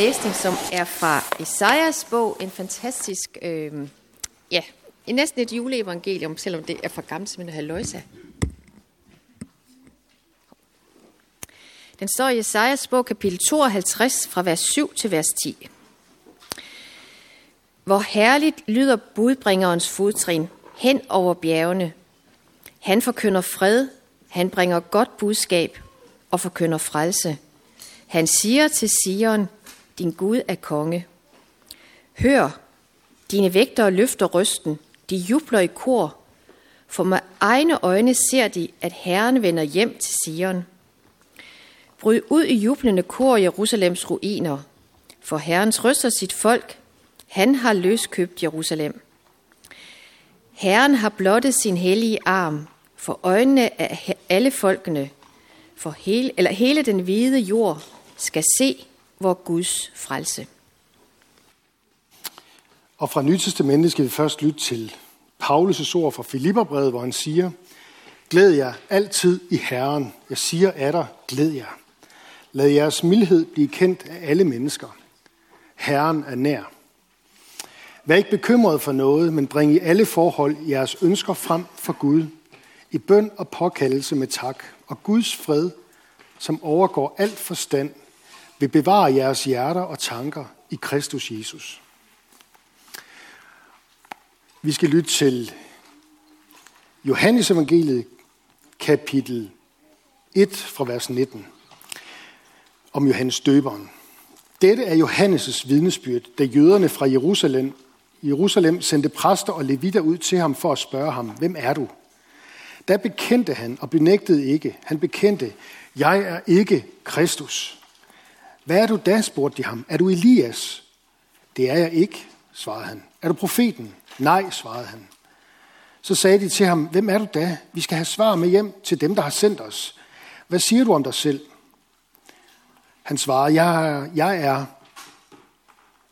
læsning, som er fra Esajas bog. En fantastisk, øh, ja, næsten et juleevangelium, selvom det er fra gammelt, men en. Den står i Esajas bog, kapitel 52, fra vers 7 til vers 10. Hvor herligt lyder budbringerens fodtrin hen over bjergene. Han forkynder fred, han bringer godt budskab og forkynder frelse. Han siger til Sion, din Gud er konge. Hør, dine vægtere løfter røsten, de jubler i kor, for med egne øjne ser de, at Herren vender hjem til Sion. Bryd ud i jublende kor i Jerusalems ruiner, for Herren trøster sit folk. Han har løskøbt Jerusalem. Herren har blottet sin hellige arm for øjnene af alle folkene, for hele, eller hele den hvide jord skal se vor Guds frelse. Og fra Nytestamentet skal vi først lytte til Paulus' ord fra Filipperbrevet, hvor han siger, Glæd jer altid i Herren. Jeg siger af dig, glæd jer. Lad jeres mildhed blive kendt af alle mennesker. Herren er nær. Vær ikke bekymret for noget, men bring i alle forhold jeres ønsker frem for Gud, i bøn og påkaldelse med tak, og Guds fred, som overgår alt forstand, vil bevare jeres hjerter og tanker i Kristus Jesus. Vi skal lytte til Johannes evangeliet, kapitel 1 fra vers 19, om Johannes døberen. Dette er Johannes' vidnesbyrd, da jøderne fra Jerusalem, Jerusalem sendte præster og levitter ud til ham for at spørge ham, hvem er du? Da bekendte han og benægtede ikke. Han bekendte, jeg er ikke Kristus. Hvad er du da, spurgte de ham. Er du Elias? Det er jeg ikke, svarede han. Er du profeten? Nej, svarede han. Så sagde de til ham, hvem er du da? Vi skal have svar med hjem til dem, der har sendt os. Hvad siger du om dig selv? Han svarede, jeg er, jeg er,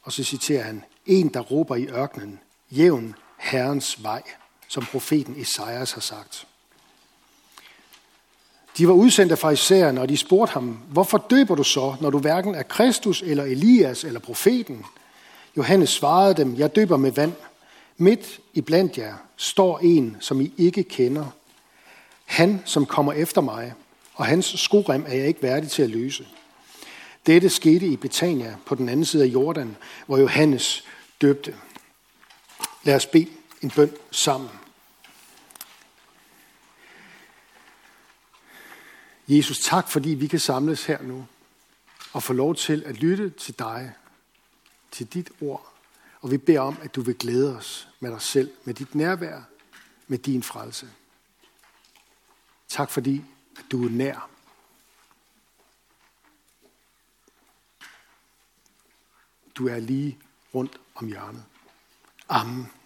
og så citerer han, en, der råber i ørkenen, jævn Herrens vej, som profeten Esajas har sagt. De var udsendt af farisæerne, og de spurgte ham, hvorfor døber du så, når du hverken er Kristus eller Elias eller profeten? Johannes svarede dem, jeg døber med vand. Midt i blandt jer står en, som I ikke kender. Han, som kommer efter mig, og hans skorem er jeg ikke værdig til at løse. Dette skete i Betania på den anden side af Jordan, hvor Johannes døbte. Lad os bede en bøn sammen. Jesus, tak fordi vi kan samles her nu og få lov til at lytte til dig, til dit ord. Og vi beder om, at du vil glæde os med dig selv, med dit nærvær, med din frelse. Tak fordi, at du er nær. Du er lige rundt om hjørnet. Amen.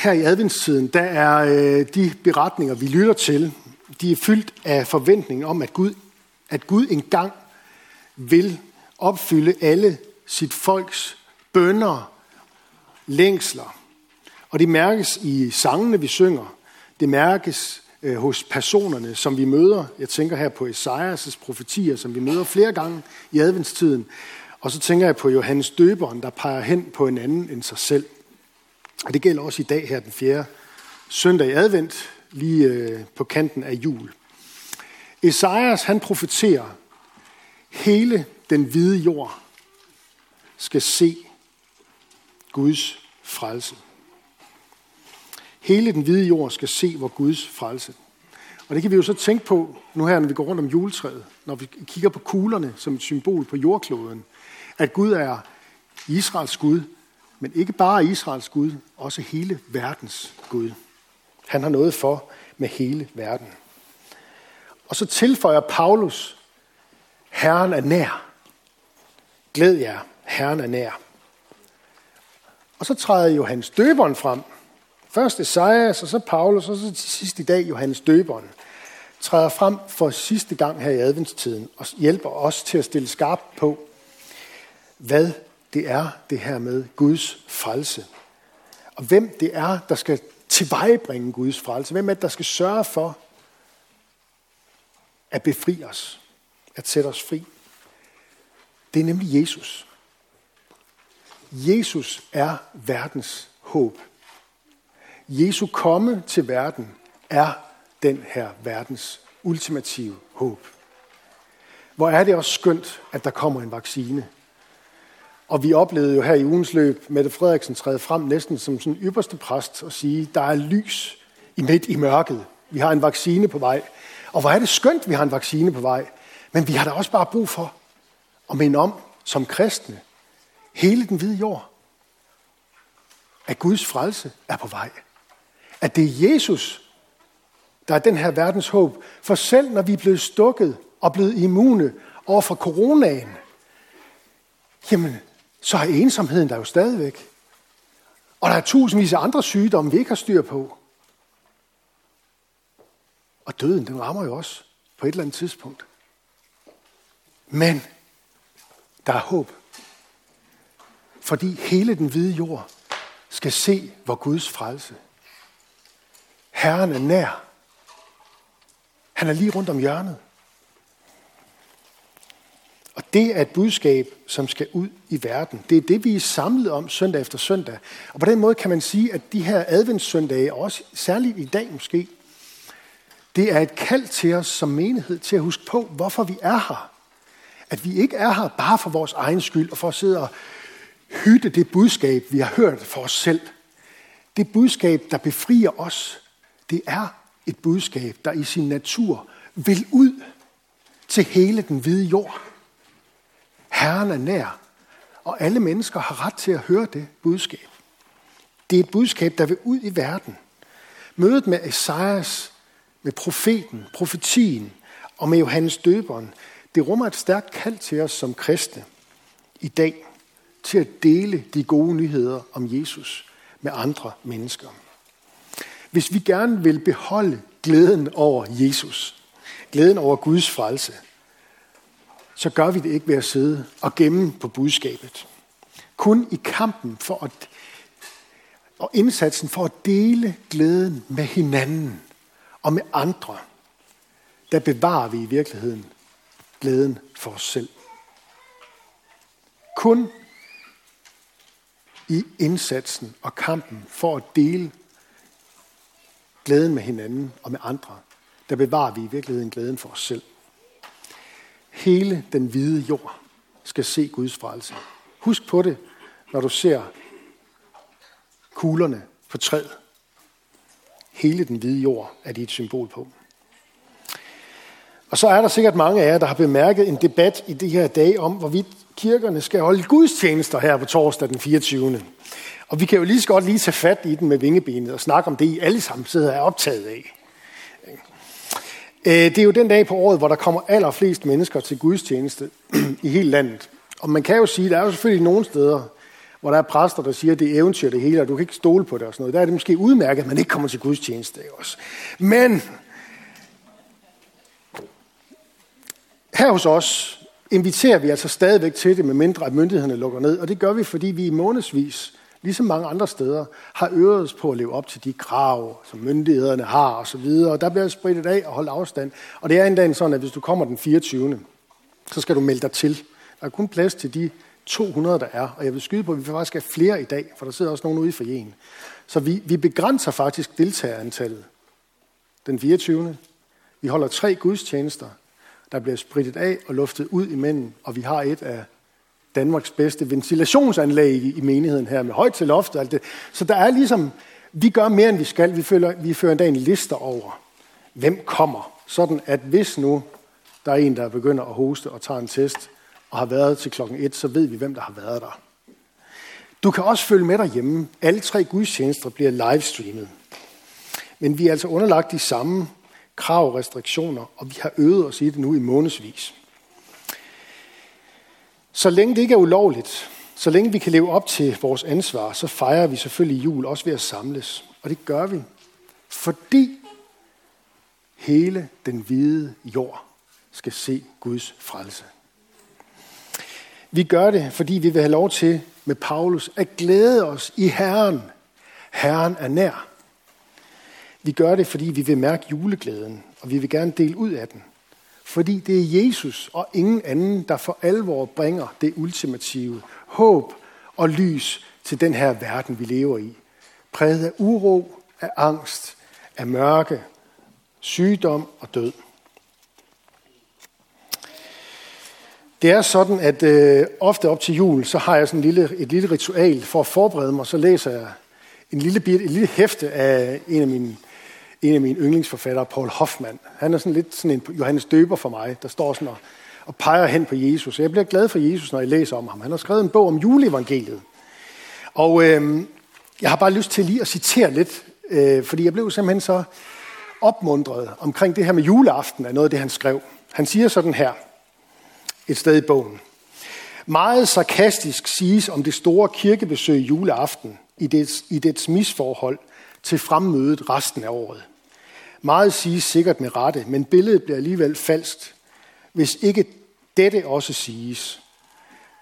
Her i adventstiden, der er øh, de beretninger, vi lytter til, de er fyldt af forventningen om, at Gud, at Gud engang vil opfylde alle sit folks bønder, længsler. Og det mærkes i sangene, vi synger. Det mærkes øh, hos personerne, som vi møder. Jeg tænker her på Esajas' profetier, som vi møder flere gange i adventstiden. Og så tænker jeg på Johannes Døberen, der peger hen på en anden end sig selv. Og det gælder også i dag her den 4. søndag i advent, lige øh, på kanten af jul. Esajas, han profeterer, hele den hvide jord skal se Guds frelse. Hele den hvide jord skal se hvor Guds frelse. Og det kan vi jo så tænke på nu her, når vi går rundt om juletræet, når vi kigger på kuglerne som et symbol på jordkloden, at Gud er Israels Gud, men ikke bare Israels Gud, også hele verdens Gud. Han har noget for med hele verden. Og så tilføjer Paulus, Herren er nær. Glæd jer, Herren er nær. Og så træder Johannes døberen frem. Først Esajas, og så Paulus, og så til sidst i dag Johannes døberen træder frem for sidste gang her i adventstiden og hjælper os til at stille skarpt på, hvad det er det her med Guds frelse. Og hvem det er, der skal tilvejebringe Guds frelse. Hvem er det, der skal sørge for at befri os. at sætte os fri. Det er nemlig Jesus. Jesus er verdens håb. Jesu komme til verden er den her verdens ultimative håb. Hvor er det også skønt, at der kommer en vaccine. Og vi oplevede jo her i ugens løb, Mette Frederiksen træde frem næsten som sådan ypperste præst og sige, der er lys i midt i mørket. Vi har en vaccine på vej. Og hvor er det skønt, vi har en vaccine på vej. Men vi har da også bare brug for at minde om, som kristne, hele den hvide jord, at Guds frelse er på vej. At det er Jesus, der er den her verdens håb. For selv når vi er blevet stukket og blevet immune over for coronaen, jamen, så er ensomheden der jo stadigvæk. Og der er tusindvis af andre sygdomme, vi ikke har styr på. Og døden, den rammer jo også på et eller andet tidspunkt. Men der er håb. Fordi hele den hvide jord skal se hvor Guds frelse. Herren er nær. Han er lige rundt om hjørnet. Det er et budskab, som skal ud i verden. Det er det, vi er samlet om søndag efter søndag. Og på den måde kan man sige, at de her adventssøndage, også særligt i dag måske, det er et kald til os som menighed til at huske på, hvorfor vi er her. At vi ikke er her bare for vores egen skyld og for at sidde og hytte det budskab, vi har hørt for os selv. Det budskab, der befrier os, det er et budskab, der i sin natur vil ud til hele den hvide jord. Herren er nær, og alle mennesker har ret til at høre det budskab. Det er et budskab, der vil ud i verden. Mødet med Esajas, med profeten, profetien og med Johannes døberen, det rummer et stærkt kald til os som kristne i dag til at dele de gode nyheder om Jesus med andre mennesker. Hvis vi gerne vil beholde glæden over Jesus, glæden over Guds frelse, så gør vi det ikke ved at sidde og gemme på budskabet. Kun i kampen for at, og indsatsen for at dele glæden med hinanden og med andre, der bevarer vi i virkeligheden glæden for os selv. Kun i indsatsen og kampen for at dele glæden med hinanden og med andre, der bevarer vi i virkeligheden glæden for os selv. Hele den hvide jord skal se Guds frelse. Husk på det, når du ser kuglerne på træet. Hele den hvide jord er det et symbol på. Og så er der sikkert mange af jer, der har bemærket en debat i de her dage om, hvorvidt kirkerne skal holde gudstjenester her på torsdag den 24. Og vi kan jo lige så godt lige tage fat i den med vingebenet og snakke om det, I alle sammen sidder er optaget af. Øh, det er jo den dag på året, hvor der kommer allerflest mennesker til gudstjeneste i hele landet. Og man kan jo sige, at der er jo selvfølgelig nogle steder, hvor der er præster, der siger, at det er eventyr det hele, og du kan ikke stole på det og sådan noget. Der er det måske udmærket, at man ikke kommer til gudstjeneste også. Men her hos os inviterer vi altså stadigvæk til det, med mindre at myndighederne lukker ned. Og det gør vi, fordi vi i månedsvis ligesom mange andre steder, har øvet os på at leve op til de krav, som myndighederne har osv. Og, og der bliver spredt af og holdt afstand. Og det er endda sådan, at hvis du kommer den 24., så skal du melde dig til. Der er kun plads til de 200, der er. Og jeg vil skyde på, at vi faktisk er flere i dag, for der sidder også nogen ude i forjen. Så vi, vi begrænser faktisk deltagerantallet den 24. Vi holder tre gudstjenester, der bliver spritet af og luftet ud imellem, og vi har et af Danmarks bedste ventilationsanlæg i menigheden her, med højt til loft og alt det. Så der er ligesom, vi gør mere, end vi skal. Vi fører, vi fører endda en liste over, hvem kommer. Sådan at hvis nu der er en, der begynder at hoste og tager en test, og har været til klokken et, så ved vi, hvem der har været der. Du kan også følge med derhjemme. Alle tre gudstjenester bliver livestreamet. Men vi er altså underlagt de samme krav og restriktioner, og vi har øvet os i det nu i månedsvis. Så længe det ikke er ulovligt, så længe vi kan leve op til vores ansvar, så fejrer vi selvfølgelig jul også ved at samles. Og det gør vi, fordi hele den hvide jord skal se Guds frelse. Vi gør det, fordi vi vil have lov til med Paulus at glæde os i Herren. Herren er nær. Vi gør det, fordi vi vil mærke juleglæden, og vi vil gerne dele ud af den. Fordi det er Jesus og ingen anden, der for alvor bringer det ultimative håb og lys til den her verden, vi lever i. Præget af uro, af angst, af mørke, sygdom og død. Det er sådan, at øh, ofte op til jul, så har jeg sådan en lille, et lille ritual for at forberede mig. Så læser jeg en lille, bit, en lille hæfte af en af mine, en af mine yndlingsforfattere, Paul Hoffmann. Han er sådan lidt sådan en Johannes Døber for mig, der står sådan og, og peger hen på Jesus. Jeg bliver glad for Jesus, når jeg læser om ham. Han har skrevet en bog om juleevangeliet. Og øh, jeg har bare lyst til lige at citere lidt, øh, fordi jeg blev simpelthen så opmundret omkring det her med juleaften af noget af det, han skrev. Han siger sådan her – et sted i bogen. Meget sarkastisk siges om det store kirkebesøg juleaften i dets, i dets misforhold til fremmødet resten af året. Meget siges sikkert med rette, men billedet bliver alligevel falskt, hvis ikke dette også siges.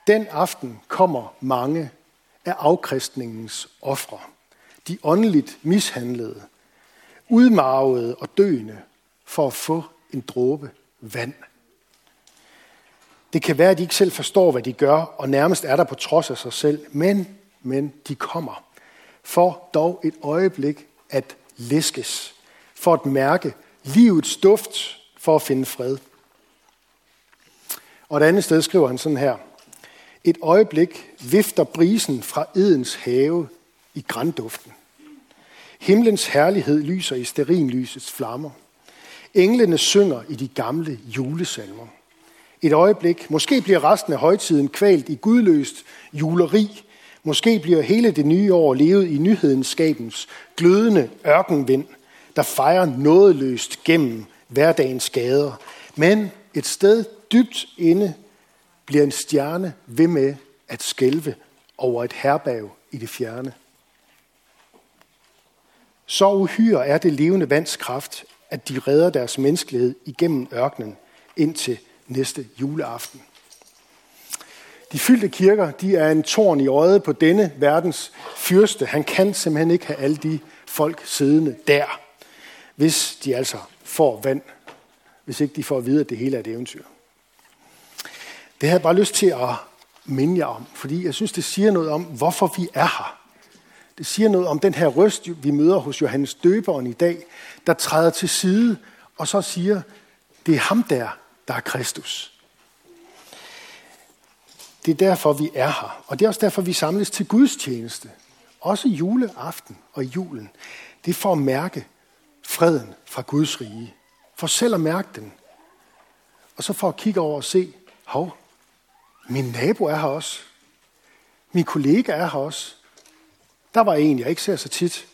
Den aften kommer mange af afkristningens ofre. De åndeligt mishandlede, udmarvede og døende for at få en dråbe vand. Det kan være, at de ikke selv forstår, hvad de gør, og nærmest er der på trods af sig selv. Men, men de kommer. For dog et øjeblik at læskes. For at mærke livets duft, for at finde fred. Og et andet sted skriver han sådan her. Et øjeblik vifter brisen fra Edens have i grænduften. Himlens herlighed lyser i sterinlysets flammer. Englene synger i de gamle julesalmer et øjeblik. Måske bliver resten af højtiden kvalt i gudløst juleri. Måske bliver hele det nye år levet i nyhedenskabens glødende ørkenvind, der fejrer nådeløst gennem hverdagens gader. Men et sted dybt inde bliver en stjerne ved med at skælve over et herberg i det fjerne. Så uhyre er det levende vands kraft, at de redder deres menneskelighed igennem ørkenen indtil næste juleaften. De fyldte kirker, de er en torn i øjet på denne verdens fyrste. Han kan simpelthen ikke have alle de folk siddende der, hvis de altså får vand, hvis ikke de får at vide, at det hele er et eventyr. Det havde jeg bare lyst til at minde jer om, fordi jeg synes, det siger noget om, hvorfor vi er her. Det siger noget om den her røst, vi møder hos Johannes Døberen i dag, der træder til side og så siger, det er ham der, der er Kristus. Det er derfor, vi er her. Og det er også derfor, vi samles til Guds tjeneste. Også juleaften og julen. Det er for at mærke freden fra Guds rige. For selv at mærke den. Og så for at kigge over og se, hov, min nabo er her også. Min kollega er her også. Der var en, jeg ikke ser så tit.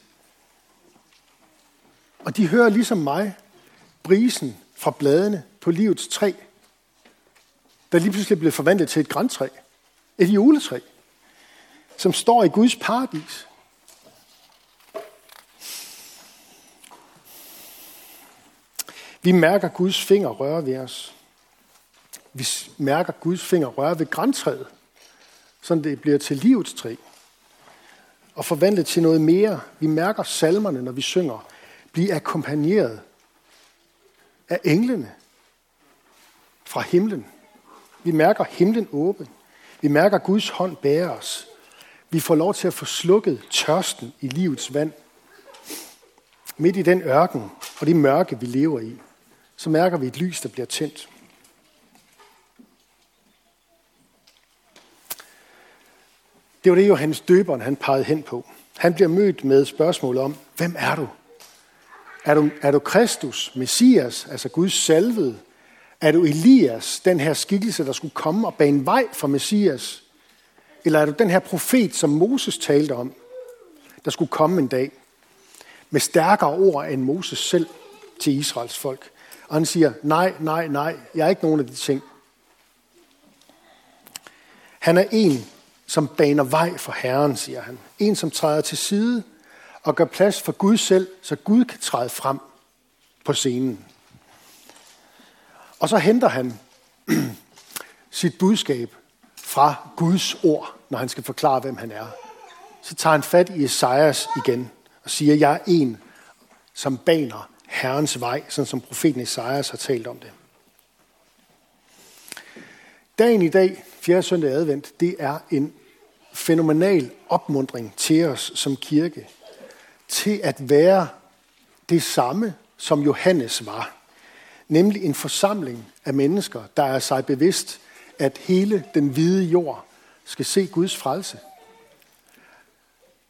Og de hører ligesom mig brisen fra bladene på livets træ, der lige pludselig blev forvandlet til et græntræ. Et juletræ, som står i Guds paradis. Vi mærker Guds finger røre ved os. Vi mærker Guds finger røre ved græntræet, så det bliver til livets træ. Og forvandlet til noget mere. Vi mærker salmerne, når vi synger, blive akkompagneret af englene fra himlen. Vi mærker himlen åben. Vi mærker Guds hånd bære os. Vi får lov til at få slukket tørsten i livets vand. Midt i den ørken og det mørke, vi lever i, så mærker vi et lys, der bliver tændt. Det var det, Johannes døberen han pegede hen på. Han bliver mødt med spørgsmålet om, hvem er du? Er du, er du Kristus, Messias, altså Guds salvede? Er du Elias, den her skikkelse, der skulle komme og bane vej for Messias? Eller er du den her profet, som Moses talte om, der skulle komme en dag med stærkere ord end Moses selv til Israels folk? Og han siger, nej, nej, nej, jeg er ikke nogen af de ting. Han er en, som baner vej for Herren, siger han. En, som træder til side og gør plads for Gud selv, så Gud kan træde frem på scenen. Og så henter han sit budskab fra Guds ord, når han skal forklare, hvem han er. Så tager han fat i Esajas igen og siger, jeg er en, som baner Herrens vej, sådan som profeten Esajas har talt om det. Dagen i dag, 4. søndag advent, det er en fænomenal opmundring til os som kirke, til at være det samme, som Johannes var. Nemlig en forsamling af mennesker, der er sig bevidst, at hele den hvide jord skal se Guds frelse.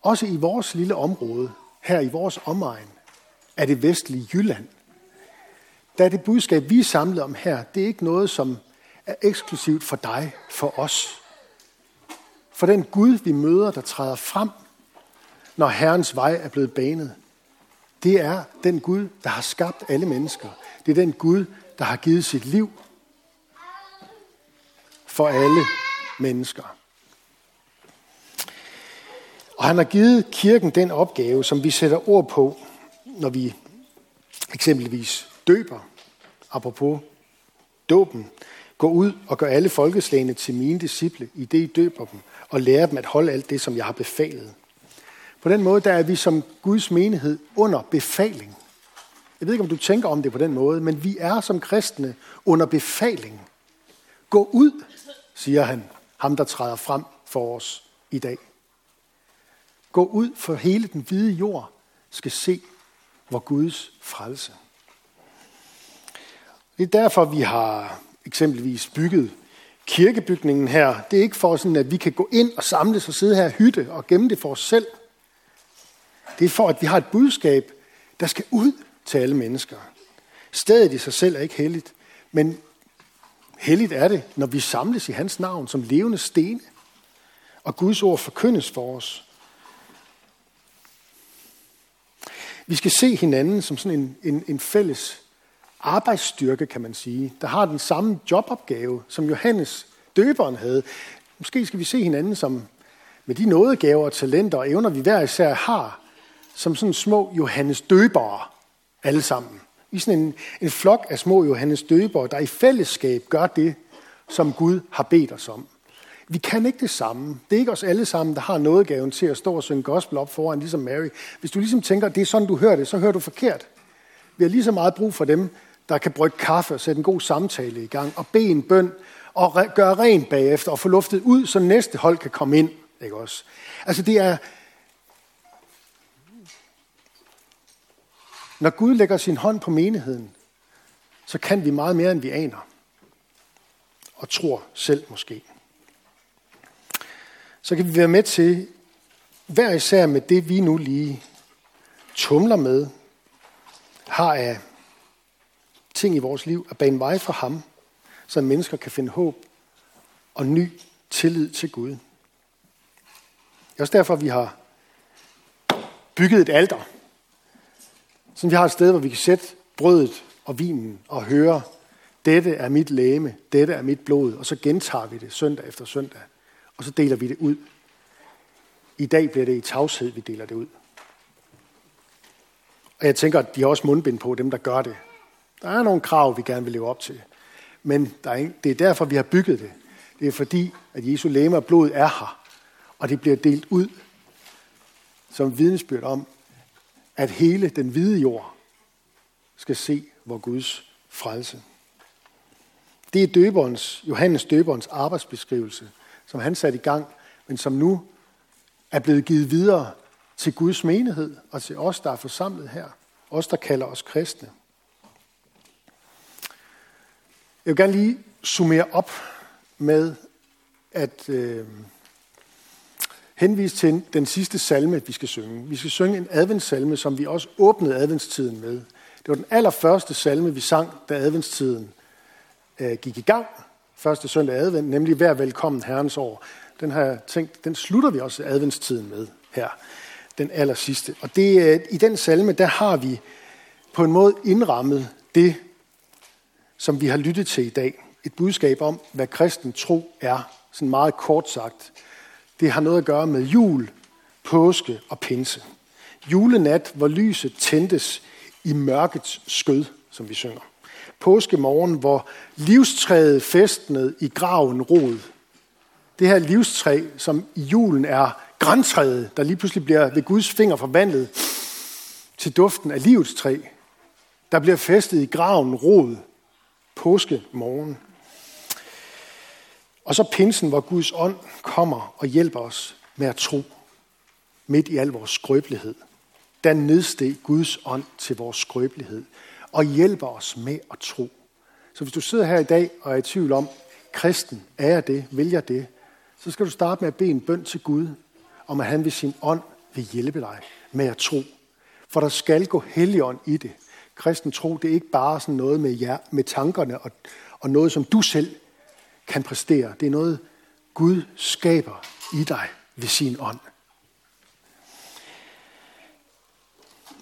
Også i vores lille område, her i vores omegn, er det vestlige Jylland. Der er det budskab, vi er samlet om her, det er ikke noget, som er eksklusivt for dig, for os. For den Gud, vi møder, der træder frem, når Herrens vej er blevet banet, det er den Gud, der har skabt alle mennesker. Det er den Gud, der har givet sit liv for alle mennesker. Og han har givet kirken den opgave, som vi sætter ord på, når vi eksempelvis døber, apropos dåben, gå ud og gør alle folkeslagene til mine disciple, i det I døber dem, og lærer dem at holde alt det, som jeg har befalet. På den måde, der er vi som Guds menighed under befaling. Jeg ved ikke, om du tænker om det på den måde, men vi er som kristne under befaling. Gå ud, siger han, ham der træder frem for os i dag. Gå ud, for hele den hvide jord skal se hvor Guds frelse. Det er derfor, vi har eksempelvis bygget kirkebygningen her. Det er ikke for sådan, at vi kan gå ind og samles og sidde her i hytte og gemme det for os selv. Det er for, at vi har et budskab, der skal ud til alle mennesker. Stedet i sig selv er ikke helligt, men helligt er det, når vi samles i hans navn som levende stene, og Guds ord forkyndes for os. Vi skal se hinanden som sådan en, en, en fælles arbejdsstyrke, kan man sige, der har den samme jobopgave, som Johannes døberen havde. Måske skal vi se hinanden som med de nådegaver, talenter og evner, vi hver især har, som sådan små Johannes døbere alle sammen. Vi er sådan en, en flok af små Johannes døbere, der i fællesskab gør det, som Gud har bedt os om. Vi kan ikke det samme. Det er ikke os alle sammen, der har nådegaven til at stå og synge gospel op foran, ligesom Mary. Hvis du ligesom tænker, at det er sådan, du hører det, så hører du forkert. Vi har lige så meget brug for dem, der kan brygge kaffe og sætte en god samtale i gang, og bede en bøn, og re- gøre rent bagefter, og få luftet ud, så næste hold kan komme ind. Ikke også? Altså det er... Når Gud lægger sin hånd på menigheden, så kan vi meget mere, end vi aner. Og tror selv måske. Så kan vi være med til, hver især med det, vi nu lige tumler med, har af ting i vores liv at bane vej for ham, så mennesker kan finde håb og ny tillid til Gud. Det er også derfor, vi har bygget et alter. Så vi har et sted, hvor vi kan sætte brødet og vinen og høre, dette er mit læme, dette er mit blod, og så gentager vi det søndag efter søndag, og så deler vi det ud. I dag bliver det i tavshed, vi deler det ud. Og jeg tænker, at de har også mundbind på, dem der gør det. Der er nogle krav, vi gerne vil leve op til. Men der er, det er derfor, vi har bygget det. Det er fordi, at Jesu læme og blod er her. Og det bliver delt ud som vidnesbyrd om, at hele den hvide jord skal se hvor Guds frelse. Det er døberens, Johannes døberens arbejdsbeskrivelse, som han satte i gang, men som nu er blevet givet videre til Guds menighed og til os, der er forsamlet her. Os, der kalder os kristne. Jeg vil gerne lige summere op med at øh, henvise til den sidste salme, vi skal synge. Vi skal synge en adventssalme, som vi også åbnede adventstiden med. Det var den allerførste salme, vi sang, da adventstiden øh, gik i gang. Første søndag advent, nemlig Vær velkommen Herrens år. Den har jeg tænkt, den slutter vi også adventstiden med her. Den aller sidste. Og det, øh, i den salme, der har vi på en måde indrammet det, som vi har lyttet til i dag. Et budskab om, hvad kristen tro er, sådan meget kort sagt. Det har noget at gøre med jul, påske og pinse. Julenat, hvor lyset tændtes i mørkets skød, som vi synger. Påskemorgen, hvor livstræet festnede i graven rod. Det her livstræ, som i julen er græntræet, der lige pludselig bliver ved Guds finger forvandlet til duften af livets træ, der bliver festet i graven rod påske morgen. Og så pinsen, hvor Guds ånd kommer og hjælper os med at tro midt i al vores skrøbelighed. Der nedsteg Guds ånd til vores skrøbelighed og hjælper os med at tro. Så hvis du sidder her i dag og er i tvivl om, kristen, er jeg det, vil jeg det, så skal du starte med at bede en bøn til Gud, om at han ved sin ånd vil hjælpe dig med at tro. For der skal gå helligånd i det. Kristen tro, det er ikke bare sådan noget med, jer, med tankerne og, og noget, som du selv kan præstere. Det er noget, Gud skaber i dig ved sin ånd.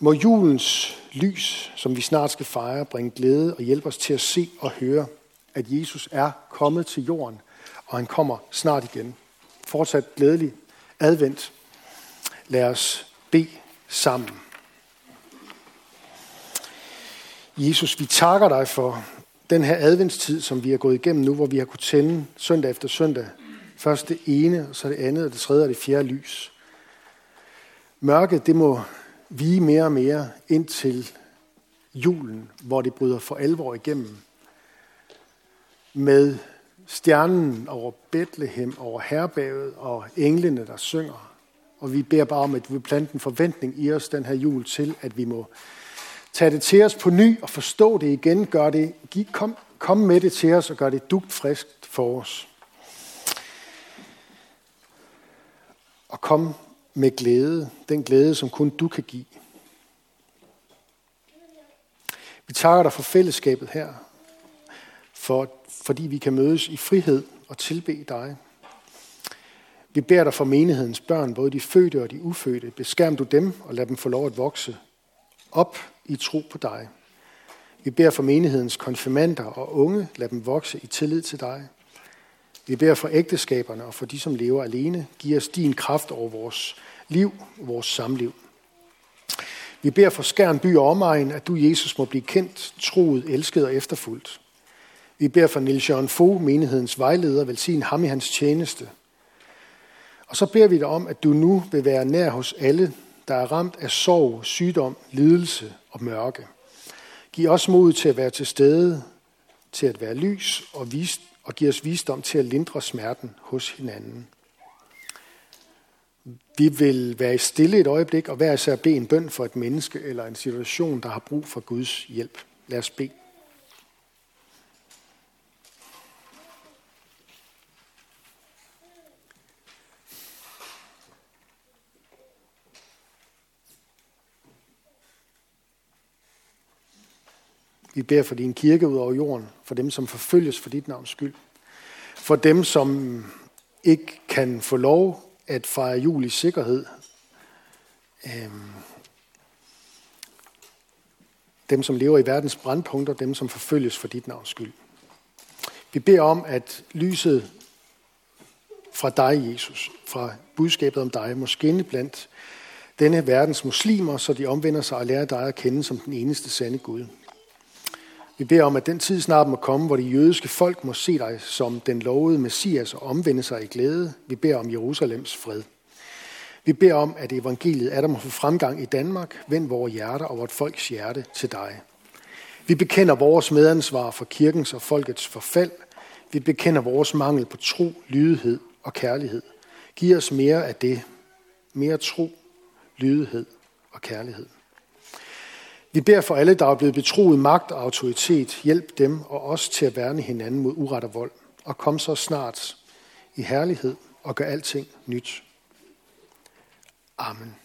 Må julens lys, som vi snart skal fejre, bringe glæde og hjælpe os til at se og høre, at Jesus er kommet til jorden, og han kommer snart igen. Fortsat glædelig advent. Lad os bede sammen. Jesus, vi takker dig for den her adventstid, som vi er gået igennem nu, hvor vi har kunnet tænde søndag efter søndag. Først det ene, og så det andet, og det tredje og det fjerde lys. Mørket, det må vige mere og mere ind til julen, hvor det bryder for alvor igennem. Med stjernen over Bethlehem, over herbaget og englene, der synger. Og vi beder bare om, at vi planter en forventning i os den her jul til, at vi må tage det til os på ny og forstå det igen. Gør det, kom, kom med det til os og gør det dugt friskt for os. Og kom med glæde, den glæde, som kun du kan give. Vi takker dig for fællesskabet her, for, fordi vi kan mødes i frihed og tilbe dig. Vi beder dig for menighedens børn, både de fødte og de ufødte. Beskærm du dem og lad dem få lov at vokse op i tro på dig. Vi beder for menighedens konfirmander og unge, lad dem vokse i tillid til dig. Vi beder for ægteskaberne og for de, som lever alene. Giv os din kraft over vores liv vores samliv. Vi beder for Skærn by og omegn, at du, Jesus, må blive kendt, troet, elsket og efterfuldt. Vi beder for Nils Jørgen Fogh, menighedens vejleder, velsign ham i hans tjeneste. Og så beder vi dig om, at du nu vil være nær hos alle, der er ramt af sorg, sygdom, lidelse og mørke. Giv os mod til at være til stede, til at være lys og, vis, og giver os visdom til at lindre smerten hos hinanden. Vi vil være stille et øjeblik og hver især bede en bøn for et menneske eller en situation, der har brug for Guds hjælp. Lad os bede. Vi beder for din kirke ud over jorden, for dem, som forfølges for dit navns skyld. For dem, som ikke kan få lov at fejre jul i sikkerhed. Øhm, dem, som lever i verdens brandpunkter, dem, som forfølges for dit navns skyld. Vi beder om, at lyset fra dig, Jesus, fra budskabet om dig, må skinne blandt denne verdens muslimer, så de omvender sig og lærer dig at kende som den eneste sande Gud. Vi beder om, at den tid snart må komme, hvor de jødiske folk må se dig som den lovede Messias og omvende sig i glæde. Vi beder om Jerusalems fred. Vi beder om, at evangeliet er der må få fremgang i Danmark. Vend vores hjerter og vort folks hjerte til dig. Vi bekender vores medansvar for kirkens og folkets forfald. Vi bekender vores mangel på tro, lydighed og kærlighed. Giv os mere af det. Mere tro, lydighed og kærlighed. Vi beder for alle, der er blevet betroet magt og autoritet. Hjælp dem og os til at værne hinanden mod uret og vold. Og kom så snart i herlighed og gør alting nyt. Amen.